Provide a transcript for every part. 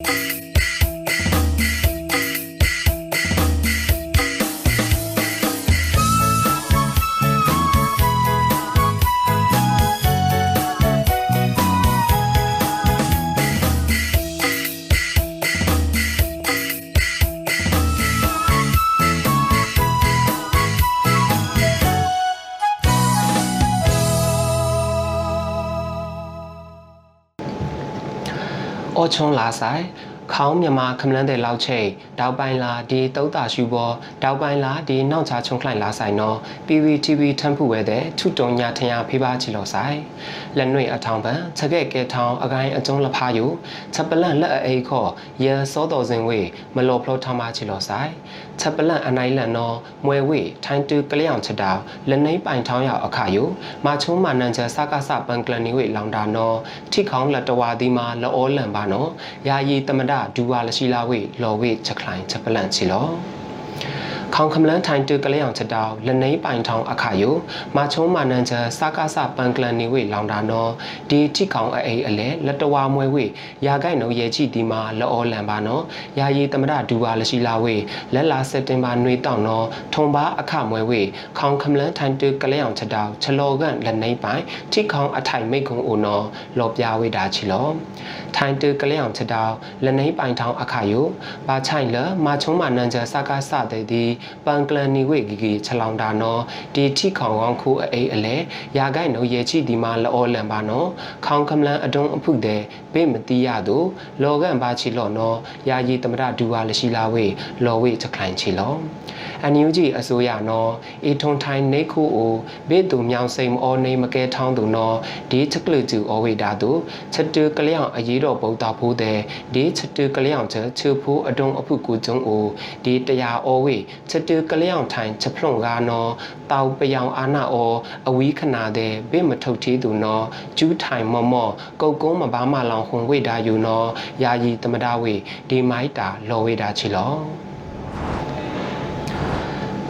အော် ချွန်လာဆိုင် ခေါင်းမြမခမလန်းတဲ့လောက်ချိတ်တောက်ပိုင်းလာဒီတုတ်တာရှူပေါ်တောက်ပိုင်းလာဒီနောက်ချချုံခလိုက်လာဆိုင်နော် PVTV ထမ်းဖူဝဲတဲ့ထုတုံညာထင်ရဖေးပါချီလို့ဆိုင်လက်နွေအထောင်ပန်ချက်ကဲကဲထောင်အကိုင်းအကျုံးလဖားယူချက်ပလန့်လက်အိခေါ်ရဲစောတော်စင်ဝေမလော်ဖလောထောင်းပါချီလို့ဆိုင်ချက်ပလန့်အနိုင်လန်နော်မွဲဝေထိုင်းတူကလျောင်ချက်တောင်လက်နှိပ်ပိုင်ထောင်းရောက်အခါယူမချုံးမနန်ချက်စကားစပန်ကလနီဝေလောင်တာနော်ထိခေါင်းလက်တဝါဒီမှာလောလန်ပါနော်ယာယီတမဒဒူဝါလရှိလာဝေလော်ဝေချက်ခလိုင်းချက်ပလန့်ချီလို့ ခေါင်ခမလန်းထိုင်တူကလေးအောင်ချက်တောက်လနေပိုင်ထောင်အခါယုမချုံးမနန်ချစကားစပန်ကလန်နေဝေလောင်တာနော်ဒီထိကောင်အေးအလဲလက်တဝါမွဲဝေရာကိုက်နော်ရဲချီဒီမှာလောလန်ပါနော်ယာယီတမဒဒူဝါလရှိလာဝေလက်လာစက်တင်ဘာနွေတောင်နော်ထုံပါအခမွဲဝေခေါင်ခမလန်းထိုင်တူကလေးအောင်ချက်တောက်ချလောကန်လနေပိုင်ထိကောင်အထိုင်မိတ်ကုံအိုနော်လောပြဝေတာချီလောထိုင်တူကလေးအောင်ချက်တောက်လနေပိုင်ထောင်အခါယုဘာချိုင်လမချုံးမနန်ချစကားစတဲ့ဒီပန်ကလန်နီဝေဂီဂီခြလောင်တာနော်ဒီထိခေါင်ကောင်းခုအေးအလဲရာဂိုက်နော်ရေချိဒီမာလောလန်ပါနော်ခေါင်ကမလန်အဒုံအဖုတဲ့ဘေးမတီးရသူလောကန်ပါချီလော့နော်ယာယီတမရဒူဝါလရှိလာဝေလော်ဝေချက်ခိုင်ချီလောအန်ယူဂျီအစိုးရနော်အေထုံထိုင်နေခုအိုဘေးသူမြောင်စိမ်အောနေမကဲထောင်းသူနော်ဒီချက်ကလူကျူအောဝေတာသူချက်တူကလျောင်အရေးတော်ဗုဒ္ဓဖိုးတဲ့ဒီချက်တူကလျောင်ချက်ချူဖိုးအဒုံအဖုကူကျုံအိုဒီတရားအောဝေချက်တူကလျောင်ထိုင်ချက်ဖလွန်ကားနော်တောက်ပယောင်အာနာအောအဝီခနာတဲ့ဘေးမထုတ်သေးသူနော်ကျူးထိုင်မော့မော့ကုတ်ကုန်းမဘာမလောင်ခွန်ဝေတာယူနော်ယာယီတမဒဝေဒီမိုက်တာလော်ဝေတာချီလော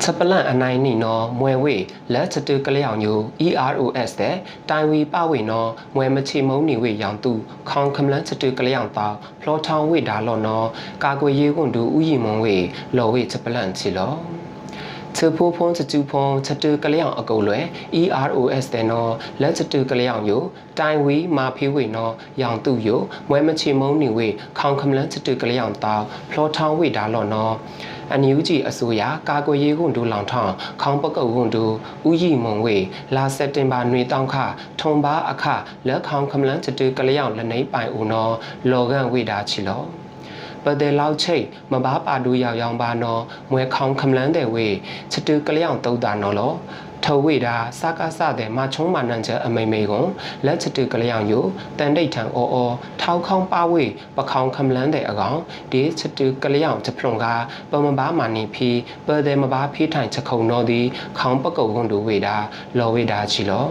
ချက်ပလန့်အနိုင်နီနော်မွဲဝေလက်ချတူကလျောင်ညူ EROS တဲ့တိုင်ဝီပဝေနော်မွဲမချေမုံနေဝေရောင်သူခေါင်ခမလန့်ချတူကလျောင်တောက်ဖလောထောင်းဝေဒါလော်နော်ကာကွယ်ရေးကွန်တူဥယီမုံဝေလော်ဝေချက်ပလန့်ချီလော ချဖိုးဖုံးချတူဖုံးချတူကလျောင်အကုတ်လွယ် EROS တဲ့နော်လက်ချတူကလျောင်ယိုတိုင်ဝီမာဖေးဝေနော်ရောင်သူယိုမွဲမချေမုံနေဝေခေါင်ခမလန်းချတူကလျောင်တောက်ဖလောထောင်းဝေဒါလော်နော်အန်ယူဂျီအစိုးရကာကွယ်ရေးကွန်ဒူလောင်ထောင်းခေါင်းပကုတ်ကွန်ဒူဥယီမုံဝေလာစက်တင်ဘာနွေတောင်းခထုံပါအခလက်ခေါင်းခမလန်းချတူကလျောင်လနေပိုင်ဦးနော်လော်ကန်ဝေဒါချီလော ပဒေလောက်ချိတ်မဘာပါဒူရောက်ရောင်ပါနော်မွဲခေါင်ခမလန်းတဲ့ဝေချတူကလျောင်တုတ်တာနော်လောထဝေတာစကားစတဲ့မချုံးမနန်ချက်အမိမေကွန်လက်ချတူကလျောင်ယိုတန်တိတ်ထံအော်အော်ထောက်ခေါင်းပါဝေပခေါင်ခမလန်းတဲ့အကောင်ဒီချတူကလျောင်ချက်ဖလွန်ကပမဘာမာနီဖီပဒေမဘာဖီထိုင်ချက်ခုံတော်ဒီခေါင်းပကုတ်ကွန်ဒူဝေတာလော်ဝေတာချီလော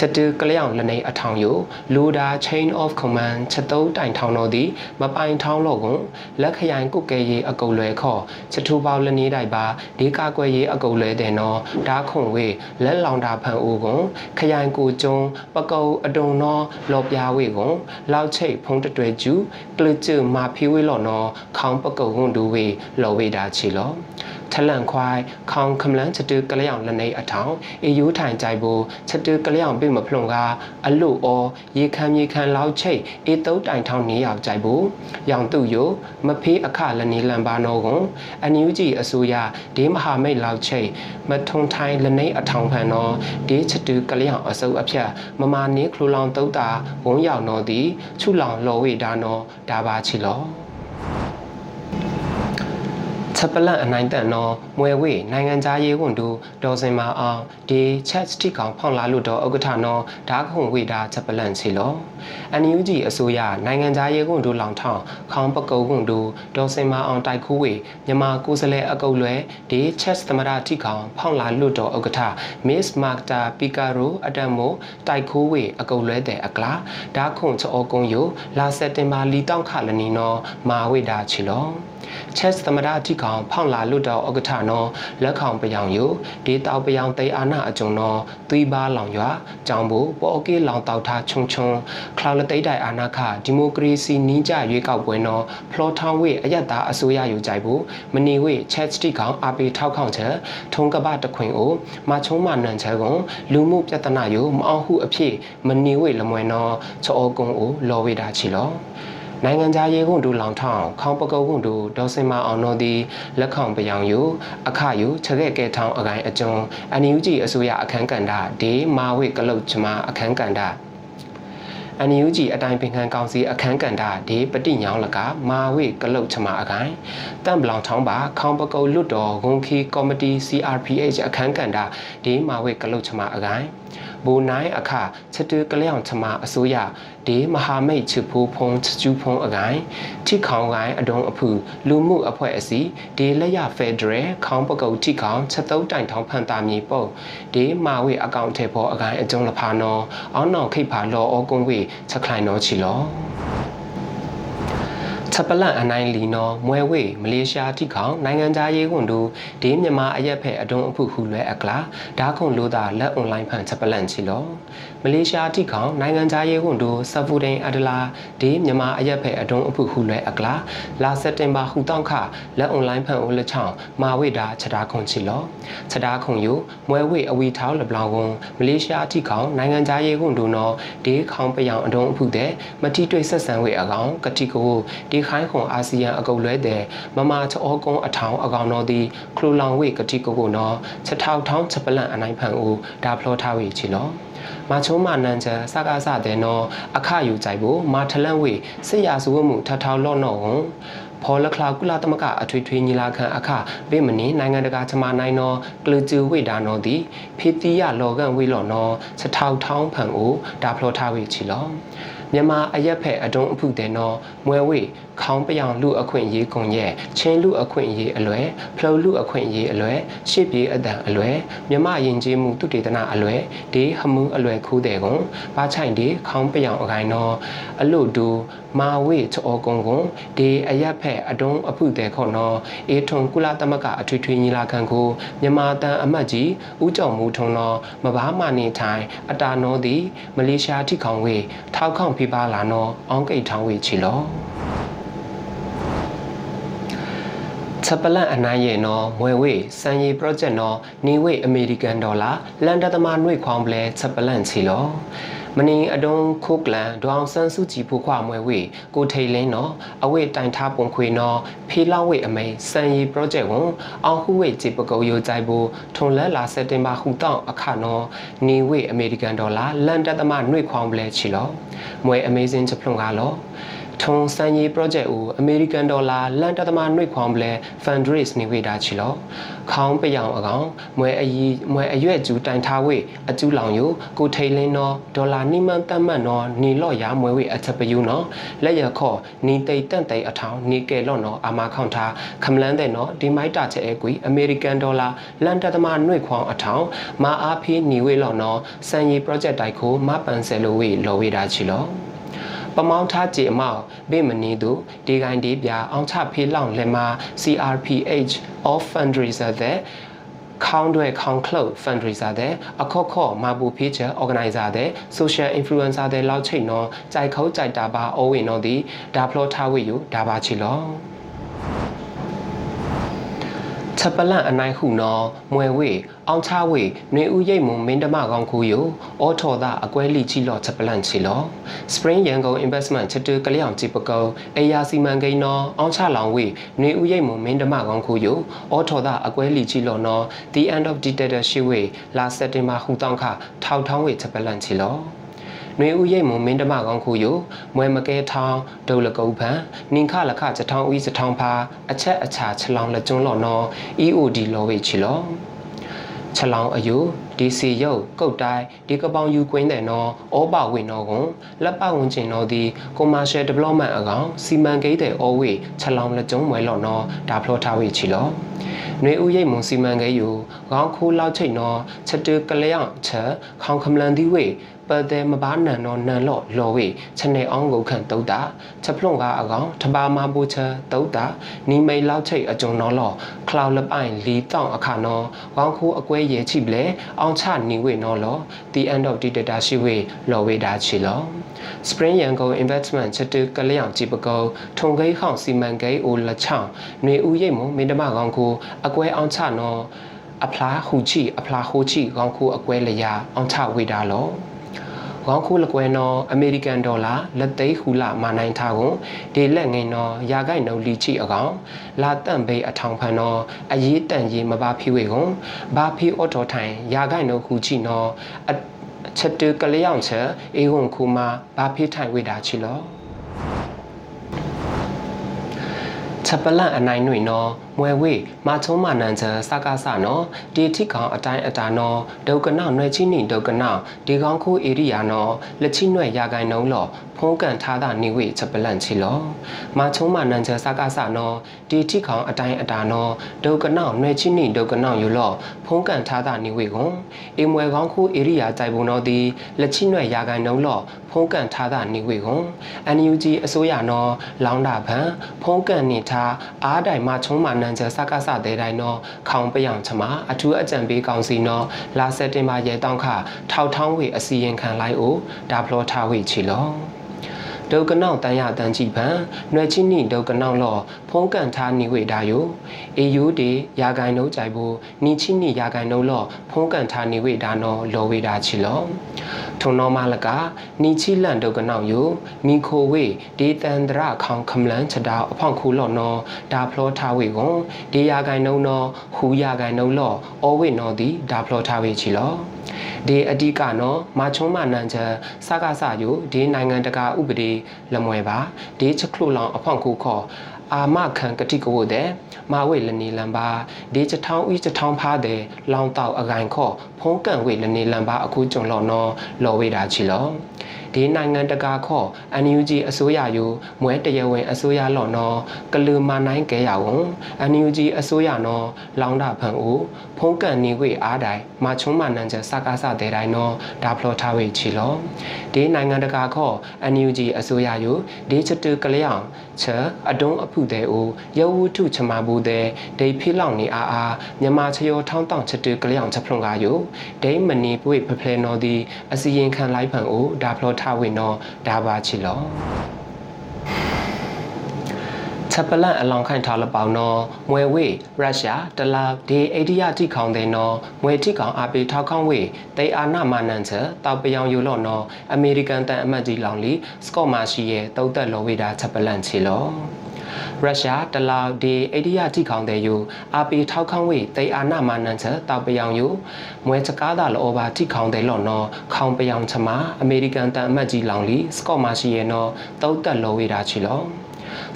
ချက်တူကလျောင်လနေအထောင်ယိုလူဒါ chain of command ချက်တုံးတိုင်ထောင်တော်သည်မပိုင်ထောင်းလို့ကွန်လက်ခရိုင်ကုတ်ကဲရေးအကုတ်လွယ်ခေါ်ချက်ထူပေါလနေတိုင်ပါဒီကာကွယ်ရေးအကုတ်လွယ်တဲ့နော်ဓာခွန်ဝေလက်လောင်တာဖန်ဦးကွန်ခရိုင်ကိုကျုံပကုတ်အတုံနော်လော်ပြဝေကွန်လောက်ချိတ်ဖုံးတတွဲကျူကလချူမာဖီဝေလော်နော်ခေါင်းပကုတ်ကွန်ဒူဝေလော်ဝေတာချီလော ထလန်ခွိုင်ခေါင်ခမလန်းချတူကလျောင်လနေအထောင်အေယူထိုင်ကြိုက်ဖို့ချတူကလျောင်ပြမဖလုံကအလုအောရေခမ်းမြေခမ်းလောက်ချိတ်အေတုတ်တိုင်ထောင်နေရောက်ကြိုက်ဖို့ရောင်သူယိုမဖေးအခလနေလန်ပါနောကွန်အန်ယူဂျီအစိုးရဒေးမဟာမိတ်လောက်ချိတ်မထုံထိုင်လနေအထောင်ဖန်နောဒေးချတူကလျောင်အစုပ်အဖြတ်မမာနေခလူလောင်တုတ်တာဝုံရောက်နောသည်ချုလောင်လော်ဝေဒါနောဒါပါချီလော ချက်ပလန့်အနိုင်တန်နော်မွဲဝေနိုင်ငံသားရေးဝန်တို့ဒေါ်စင်မာအောင်ဒီချက်စတိကောင်ဖောင်လာလို့တော့ဥက္ကဋ္ဌနော်ဓာခုံဝေတာချက်ပလန့်စီလောအန်ယူဂျီအစိုးရနိုင်ငံသားရေးဝန်တို့လောင်ထောင်းခေါင်းပကုတ်ဝန်တို့ဒေါ်စင်မာအောင်တိုက်ခိုးဝေမြန်မာကိုယ်စားလှယ်အကုတ်လွယ်ဒီချက်သမရတိကောင်ဖောင်လာလို့တော့ဥက္ကဋ္ဌ Miss Magda Picaro အတမိုတိုက်ခိုးဝေအကုတ်လွဲတဲ့အကလာဓာခုံချောကုံယိုလာစက်တင်ဘာလီတောင်းခလနီနော်မာဝေတာချီလောချက်သမရတိကောင်ကောင်ဖောင်းလာလွတ်တော်ဥက္ကဋ္ဌနောလက်ခေါင်ပယောင်ယိုဒေတောက်ပယောင်တေအာနာအကျုံနောသွီးပါလောင်ရွာကြောင်ဘူပေါ်ကေလောင်တောက်ထားချုံချုံခလောက်လတိတ်တိုင်အာနာခဒီမိုကရေစီနီးကြရွေးကောက်ပွဲနောဖလော်ထောင်းဝေအယက်သားအစိုးရယူကြိုက်ဘူးမနီဝေချက်စတိကောင်အပေထောက်ခေါင်ချက်ထုံကပတခွင်ကိုမချုံမနန်ချက်ကွန်လူမှုပြဿနာယိုမအောင်ဟုအဖြစ်မနီဝေလမွေနောချောကုံကိုလော်ဝေတာချီလော နိုင်ငံခြားရေးကွန်ဒူလောင်ထောင်းခေါပကုတ်ကွန်ဒူဒေါ်စင်မအောင်တော်သည်လက်ခေါင်ပယောင်ယူအခယူချက်ခဲ့ကဲထောင်းအကိုင်အကျုံအန်ယူဂျီအစိုးရအခန်းကဏ္ဍဒေမာဝိကလုတ်ချမအခန်းကဏ္ဍအန်ယူဂျီအတိုင်းပင်ခံကောင်စီအခန်းကဏ္ဍဒီပတိညောင်းလကမာဝိကလုတ်ချမအကိုင်တန့်ပလောင်ထောင်းပါခေါင်ပကုတ်လွတ်တော်ဂုံခီကော်မတီ CRPH အခန်းကဏ္ဍဒီမာဝိကလုတ်ချမအကိုင် ဘူနိုင်အခချက်တူကလျောင်ချမအစိုးရဒီမဟာမိတ်ချစ်ဖိုးဖုံချကျူးဖုံအကိုင်ထိခေါင်ကိုင်အဒုံအဖူလူမှုအဖွဲ့အစည်းဒီလက်ရဖက်ဒရယ်ခေါင်ပကုတ်ထိခေါင်ချက်တုံးတိုင်ထောင်ဖန်တာမီပုတ်ဒီမာဝေအကောင့်ထဲပေါ်အကိုင်အကျုံးလဖာနော်အောင်းနောင်ခိတ်ဖာလောအောကုံဝေချက်ခလိုင်နော်ချီလော ချက်ပလန့်အနိုင်လီနော်မွဲဝေမလေးရှားတိခေါင်နိုင်ငံသားရေးကွန်တို့ဒီမြန်မာအရက်ဖက်အဒုံအဖုဟူလွဲအကလာဓာခုံလို့တာလက်အွန်လိုင်းဖန်ချက်ပလန့်ချီလောမလေးရှားတိခေါင်နိုင်ငံသားရေးကွန်တို့ဆဖူဒိန်အဒလာဒီမြန်မာအရက်ဖက်အဒုံအဖုဟူလွဲအကလာလာစက်တင်ဘာဟူတောင်းခလက်အွန်လိုင်းဖန်အိုလက်ချောင်းမာဝေတာချက်တာခုံချီလောချက်တာခုံယူမွဲဝေအဝီထောင်းလပလောင်ကွန်မလေးရှားတိခေါင်နိုင်ငံသားရေးကွန်တို့နော်ဒီခေါင်ပယောင်အဒုံအဖုတဲ့မတိတွေ့ဆက်ဆံဝေအကောင်ကတိကိုဒီခိုင်းခွန်အာဆီယံအကုတ်လွဲတဲ့မမချောကုန်းအထောင်အကောင်တော်သည်ခလူလောင်ဝေကတိကိုကိုနော်ချက်ထောက်ထောင်းချက်ပလန့်အနိုင်ဖန်ဦးဒါဖလောထားဝေချီလော မချုံးမနန်ချာစကားစတဲ့နော်အခယူကြိုက်ဖို့မာထလန့်ဝေစစ်ရစုဝမှုထထောက်လော့နော်ဟွန်ဖော်လခလာကုလသမဂအထွေထွေညီလာခံအခဘေမနီနိုင်ငံတကာချမနိုင်နော်ကလူကျူဝိဒါနော်ဒီဖေတီယလောကန်ဝိလော်နော်စထောက်ထောင်းဖန်ဦးဒါဖလောထားဝေချီလောမြန်မာအရက်ဖက်အတုံးအဖုတဲ့နော်မွဲဝေ ခေါင်းပြောင်လူအခွင့်ရေးကွန်ရဲ့ချင်းလူအခွင့်ရေးအလွဲဖလုလူအခွင့်ရေးအလွဲရှစ်ပြေအတန်အလွဲမြမရင်ကျေးမှုတုတေသနာအလွဲဒီဟမှုအလွဲခူးတဲ့ကွန်ဘာချိုင်ဒီခေါင်းပြောင်အခိုင်နော်အလို့ဒူမာဝေချောကုံကွန်ဒီအရက်ဖက်အတုံးအဖုတဲ့ခေါနော်အေထုံကုလသမဂအထွေထွေညီလာခံကိုမြန်မာတန်အမတ်ကြီးဦးကျော်မူထုံနော်မဘာမနေထိုင်အတာနောသည်မလေးရှားထိခေါင်ဝေထောက်ခေါင်ဖိပါလာနော်အောင်းကိတ်ထောင်းဝေချီလော ချက်ပလန့်အနိုင်ရဲ့နော်မွေဝေစံရီ project နော်နေဝေအမေရိကန်ဒေါ်လာလန်ဒသမနှွေခွောင်းပလဲချက်ပလန့်ချီလောမနီအတုံးခိုးကလန်ဒေါအောင်ဆန်းစုကြည်ဖို့ခွာမွဲဝေကိုထိတ်လင်းနော်အဝိတိုင်ထားပုံခွေနော်ဖေးလောက်ဝေအမိန်စံရီ project ဝန်အောင်ဟုဝေจีပကုတ်ယိုကြိုက်ဖို့ထုံလက်လာစက်တင်ဘာဟူတောင်းအခါနော်နေဝေအမေရိကန်ဒေါ်လာလန်တသမနှွေခွောင်းပလဲချီလောမွဲ amazing ချပလုံကလော ထုံစံရီ project ကို American dollar လန်တသမနှွေခွန်ပလဲ fundraise နေဝေတာချီလောခေါင်းပယောင်အကောင်မွဲအီမွဲအရွက်ကျူတိုင်ထားဝေအကျူလောင်ယိုကိုထိန်လင်းနော်ဒေါ်လာနိမန်တတ်မှတ်နော်နီလော့ရမွဲဝေအချက်ပယူနော်လက်ရခော့နီတိတ်တန့်တိတ်အထောင်နီကဲလော့နော်အာမခေါန်ထားခမလန်းတဲ့နော်ဒီမိုက်တာချက်အဲကွီ American dollar လန်တသမနှွေခွန်အထောင်မာအားဖေးနီဝေလော့နော်စံရီ project တိုက်ကိုမပန်ဆယ်လိုဝေလော်ဝေတာချီလော ပမောင်းထားကြည်အမောက်ဘေမနီတို့ဒီကိုင်းဒီပြအောင်ချဖေးလောင်လက်မှာ CRPH of fundraiser တဲ့ခေါင်းတွေခေါင်း cloud fundraiser တဲ့အခုခော့မာဘူဖေးချာ organizer တဲ့ social influencer တဲ့လောက်ချိတ်နော်ကြိုက်ခုတ်ကြိုက်တာပါအိုးဝင်တော့ဒီဒါဖလောထားဝေယူဒါပါချီလော ချက်ပလန့်အနိုင်ဟုနော်မွယ်ဝေအောင်ချဝေနွေဦးရိတ်မုံမင်းတမကောင်ခုယိုအောထော်သာအကွဲလိချီလော့ချက်ပလန့်ချီလော Spring ရန်ကုန် investment ချက်တူကလျောင်ကြည့်ပကုံအေယာစီမံကိန်းနော်အောင်ချလောင်ဝေနွေဦးရိတ်မုံမင်းတမကောင်ခုယိုအောထော်သာအကွဲလိချီလောနော် The end of dictatorship ဝေလာစက်တင်ဘာဟူတောင်းခထောက်ထောင်းဝေချက်ပလန့်ချီလော နွေဦးရိတ်မုံမင်းတမကောင်းခုယမွဲမကဲထောင်းဒုလကုတ်ဖန်နင်ခလခချထောင်းဦးစထောင်းဖာအချက်အချာချလောင်လက်ကျွန်းလော်နော် EOD လောဝေချီလောချလောင်အယု ဒီစီယုတ်ကုတ်တိုင်းဒီကပောင်ယူကွင်းတဲ့နော်ဩပဝေနော်ကွန်လက်ပဝင်ကျင်နော်ဒီ commercial development အကောင်စီမံကိန်းတဲ့ဩဝေချလောင်လက်ကျုံမွဲလော်နော်ဒါဖလောထားဝေချီလောနွေဦးရိတ်မုံစီမံကိန်းယူခေါင်းခိုးလောက်ချိတ်နော်ချက်တူကလျောင်ချက်ခေါင်းခမလန်ဒီဝေပတဲ့မဘာနန်နော်နန်လော့လော်ဝေချနေအောင်ကိုခန့်တုတ်တာချက်ဖလွန်ကအကောင်တပါမဘူချတုတ်တာနီမိတ်လောက်ချိတ်အကြုံနော်လော်ခလောက်လပိုင်လီတောင်အခါနော်ဝေါင်းခိုးအကွဲရဲချိပလေအောင်ချနီဝေနော်လော် the end of the data ရှိဝေလော်ဝေတာချီလော် Spring Yangon Investment ချက်တူကလျောင်ကြည့်ပကောထုံခိဟောင်စီမံကိန်းအိုလက်ချောင်းຫນွေဦးရိတ်မမင်းတမကောင်ကိုအကွဲအောင်ချနော်အဖလားဟူချီအဖလားဟိုချီကောင်ခုအကွဲလျာအောင်ချဝေတာလော ကောင်းခုလကွဲနော်အမေရိကန်ဒေါ်လာလက်သိဟူလာမနိုင်ထားကုန်ဒီလက်ငိန်နော်ရာဂိုက်နော်လီချီအကောင်လာတန့်ဘေးအထောင်ဖန်နော်အရေးတန်ရေးမပါဖီဝေကုန်ဘာဖီအော်တိုထိုင်ရာဂိုက်နော်ဟူချီနော်ချက်တူကလျောင်ချက်အေဟွန်ခုမှာဘာဖီထိုင်ဝေတာချီလောချက်ပလန့်အနိုင်ຫນွေနော် မွယ်ဝေမာချုံးမာနန်ချစကားစနော်ဒီထိကောင်အတိုင်းအတာနော်ဒုက္ကနောက်နွယ်ချင်းနိဒုက္ကနောက်ဒီကောင်ခိုးဧရိယာနော်လက်ချိနွယ်ရာဂိုင်နှုံးလော်ဖုံးကန်ထားတာနေဝေချက်ပလန့်ချီလောမာချုံးမာနန်ချစကားစနော်ဒီထိကောင်အတိုင်းအတာနော်ဒုက္ကနောက်နွယ်ချင်းနိဒုက္ကနောက်ယူလော်ဖုံးကန်ထားတာနေဝေကွန်အေမွယ်ကောင်ခိုးဧရိယာကြိုင်ပုံတော်ဒီလက်ချိနွယ်ရာဂိုင်နှုံးလော်ဖုံးကန်ထားတာနေဝေကွန် NUG အစိုးရနော်လောင်းတာဖန်ဖုံးကန်နေထားအားတိုင်မာချုံးမာနန်ချစကားစတဲ့တိုင်းနော်ခေါင်ပယောင်ချမအထူးအကြံပေးကောင်စီနော်လာစက်တင်ဘာရဲတောင်းခထောက်ထောင်းဝေအစီရင်ခံလိုက်အိုဒါဖလောထားဝေချီလော ဒုကနောက်တန်ရတန်ကြည့်ပန်နွယ်ချင်းနိဒုကနောက်လောဖုံးကန်ထားနိဝေဒါယိုအေယူဒီရာဂိုင်နှုတ်ကြိုက်ဖို့နိချင်းနိရာဂိုင်နှုတ်လောဖုံးကန်ထားနိဝေဒါနော်လောဝေဒါချီလောထုံနောမလကနိချိလန်ဒုကနောက်ယိုမိခိုဝေဒေတန္တရခေါင်ခမလန်ချတာအဖောင့်ခူလောနော်ဒါဖလောထားဝေကွန်ဒီရာဂိုင်နှုတ်နော်ဟူရာဂိုင်နှုတ်လောအောဝေနော်ဒီဒါဖလောထားဝေချီလော ဒီအဓိကနော်မာချုံးမနန်ချက်စကားစယိုဒီနိုင်ငံတကာဥပဒေလမွယ်ပါဒီချက်ခလုလောင်အဖောင့်ခုခေါ်အာမခံကတိကဝတ်တဲ့မာဝေလနေလံပါဒီချထောင်းဤချထောင်းဖားတဲ့လောင်တောက်အကိုင်ခေါ်ဖုံးကန်ဝေလနေလံပါအခုကြုံလော်နော်လော်ဝေတာချီလော ဒီနိုင်ငံတကာခေါ် NUG အစိုးရယူမွဲတရဝင် အစိုးရလော်နော်ကလူမနိုင်ကဲရဝန် NUG အစိုးရနော်လောင်တာဖန်ဦးဖုံးကန်နေဝေအားတိုင်မာချုံးမနန်ချက်စကားစတဲ့တိုင်းနော်ဒါဖလောထားဝေချီလောဒီနိုင်ငံတကာခေါ် NUG အစိုးရယူဒီချတူကလျောင်ချအတုံးအဖုတဲ့ဦးရဝုထုချမဘူးတဲ့ဒိဖိလောင်နေအားအားမြမချယောထောင်းတောင်ချတူကလျောင်ချက်ဖလွန်ကယူဒိမနီပွေဖဖလဲနော်ဒီအစီရင်ခံလိုက်ဖန်ဦးဒါဖလောထားဝေနော်ဒါပါချီလောချက်ပလန့်အလောင်ခိုင်ထားလပောင်နော်မွေဝေရုရှားတလာဒီအိန္ဒိယတိခေါင်တဲ့နော်မွေတိခေါင်အပေထောက်ခေါင်ဝေတေအာနာမနန်ချတောက်ပယောင်ယူလော့နော်အမေရိကန်တန်အမတ်ကြီးလောင်လီစကော့မာရှိရဲ့တုတ်သက်လောဝေတာချက်ပလန့်ချီလော ရုရှားတလောက်ဒီအိန္ဒိယတိခေါင်တဲ့ယူအာပီထောက်ခေါင်ဝေတေအာနာမနန်ချက်တောက်ပယောင်ယူမွဲချကားတာလောဘာတိခေါင်တဲ့လော့နော်ခေါင်ပယောင်ချမအမေရိကန်တန်အမတ်ကြီးလောင်လီစကော့မာရှိရဲ့နော်တုတ်သက်လောဝေတာချီလော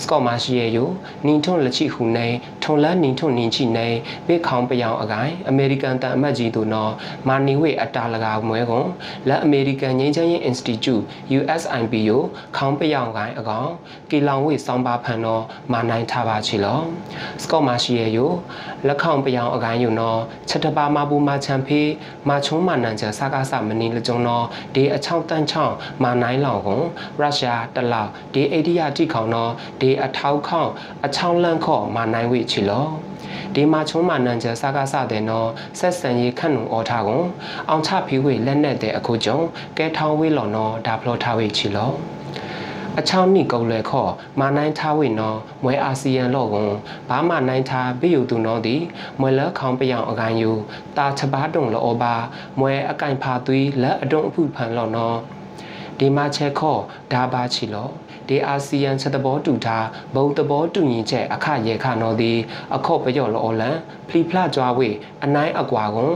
စကော့မာရှိရဲ့ယူနင်းထွန်းလက်ချိဟူနေထုံလန်းနင်းထွန်းနင်းချိနေဘေခေါင်ပယောင်အကိုင်အမေရိကန်တန်အမတ်ကြီးတို့နော်မာနီဝေအတာလကာမွဲကွန်လက်အမေရိကန်ငင်းချမ်းရင် Institute USIP ယခေါင်ပယောင်ကိုင်အကောင်ကီလောင်ဝေစောင်းပါဖန်နော်မာနိုင်ထားပါချီလောစကော့မာရှိရဲ့ယူလက်ခေါင်ပယောင်အကိုင်ယူနော်ချက်တပါမပူမာချန်ဖေးမာချုံးမာနန်ချာစကားစမနီလကြုံနော်ဒီအချောင်းတန်းချောင်းမာနိုင်လောင်ကွန်ရုရှားတလောက်ဒီအိန္ဒိယတိခေါင်နော်ဒီအထောက်ခေါင်အချောင်းလန့်ခေါ်မာနိုင်ဝေချီလောဒီမှာချုံးမာနန်ကျစကားစတဲ့နော်ဆက်ဆံရေးခန့်နုံအော်ထားကုန်အောင်ချဖီဝေလက်နဲ့တဲ့အခုကြုံကဲထောင်းဝေလော်နော်ဒါဖလောထားဝေချီလောအချောင်းနိကုံလေခော့မာနိုင်ထားဝိနော်မွဲအာဆီယံလော့ကွန်ဘာမနိုင်ထားပိယုသူနော်ဒီမွဲလခေါင်ပယောင်အကိုင်ယူတာချပါတုံလောဘာမွဲအကိုင်ဖာသွီလက်အတုံအဖုဖန်လော့နော် ဒီမှာချက်ခော့ဒါပါချီလော့ဒီအာဆီယံချက်သဘောတူထားဘုံသဘောတူညီချက်အခရေခနော်သည်အခော့ပယောလောလန်ဖလီဖလာကြွားဝေအနိုင်အကွာကွန်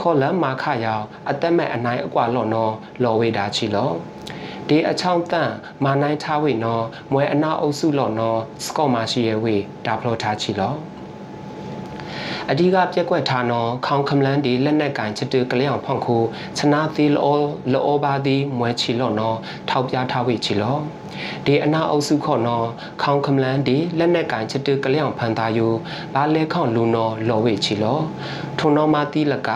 ခော့လန်မာခယောင်အသက်မဲ့အနိုင်အကွာလော့နော်လော်ဝေတာချီလောဒီအချောင်းတန့်မာနိုင်ထားဝေနော်မွဲအနာအုပ်စုလော့နော်စကော့မာရှိရဲ့ဝေဒါဖလောထားချီလော အဓိကပြက်ကွက်ထားနော်ခေါင်ခမလန်းဒီလက်နက်ကင်ချတူကလျောင်ဖောင့်ခုချနာသီလောလောဘာဒီမွဲချီလော့နော်ထောက်ပြထားဝေချီလော ဒီအနာအုပ်စုခေါ်နော်ခေါင်ခမလန်ဒီလက်နက်ကင်ချတူကလျောင်ဖန်သားယူဘာလဲခေါင်လူနော်လော်ဝေချီလောထုံတော်မတီလက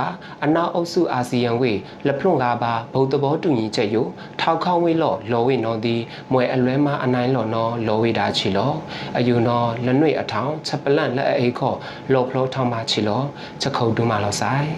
အနာအုပ်စုအာဆီယံဝေလက်ဖလွန်ကားပါဗုဒ္ဓဘောတူညီချက်ယူထောက်ခေါဝေလော်လော်ဝေနော်ဒီမွဲအလွဲမအနိုင်လော်နော်လော်ဝေတာချီလောအယူနော်လက်နှွေအထောင်ချက်ပလန့်လက်အိခေါ်လော်ဖလောထောင်းမချီလောချက်ခုတ်တူးမလောဆိုင်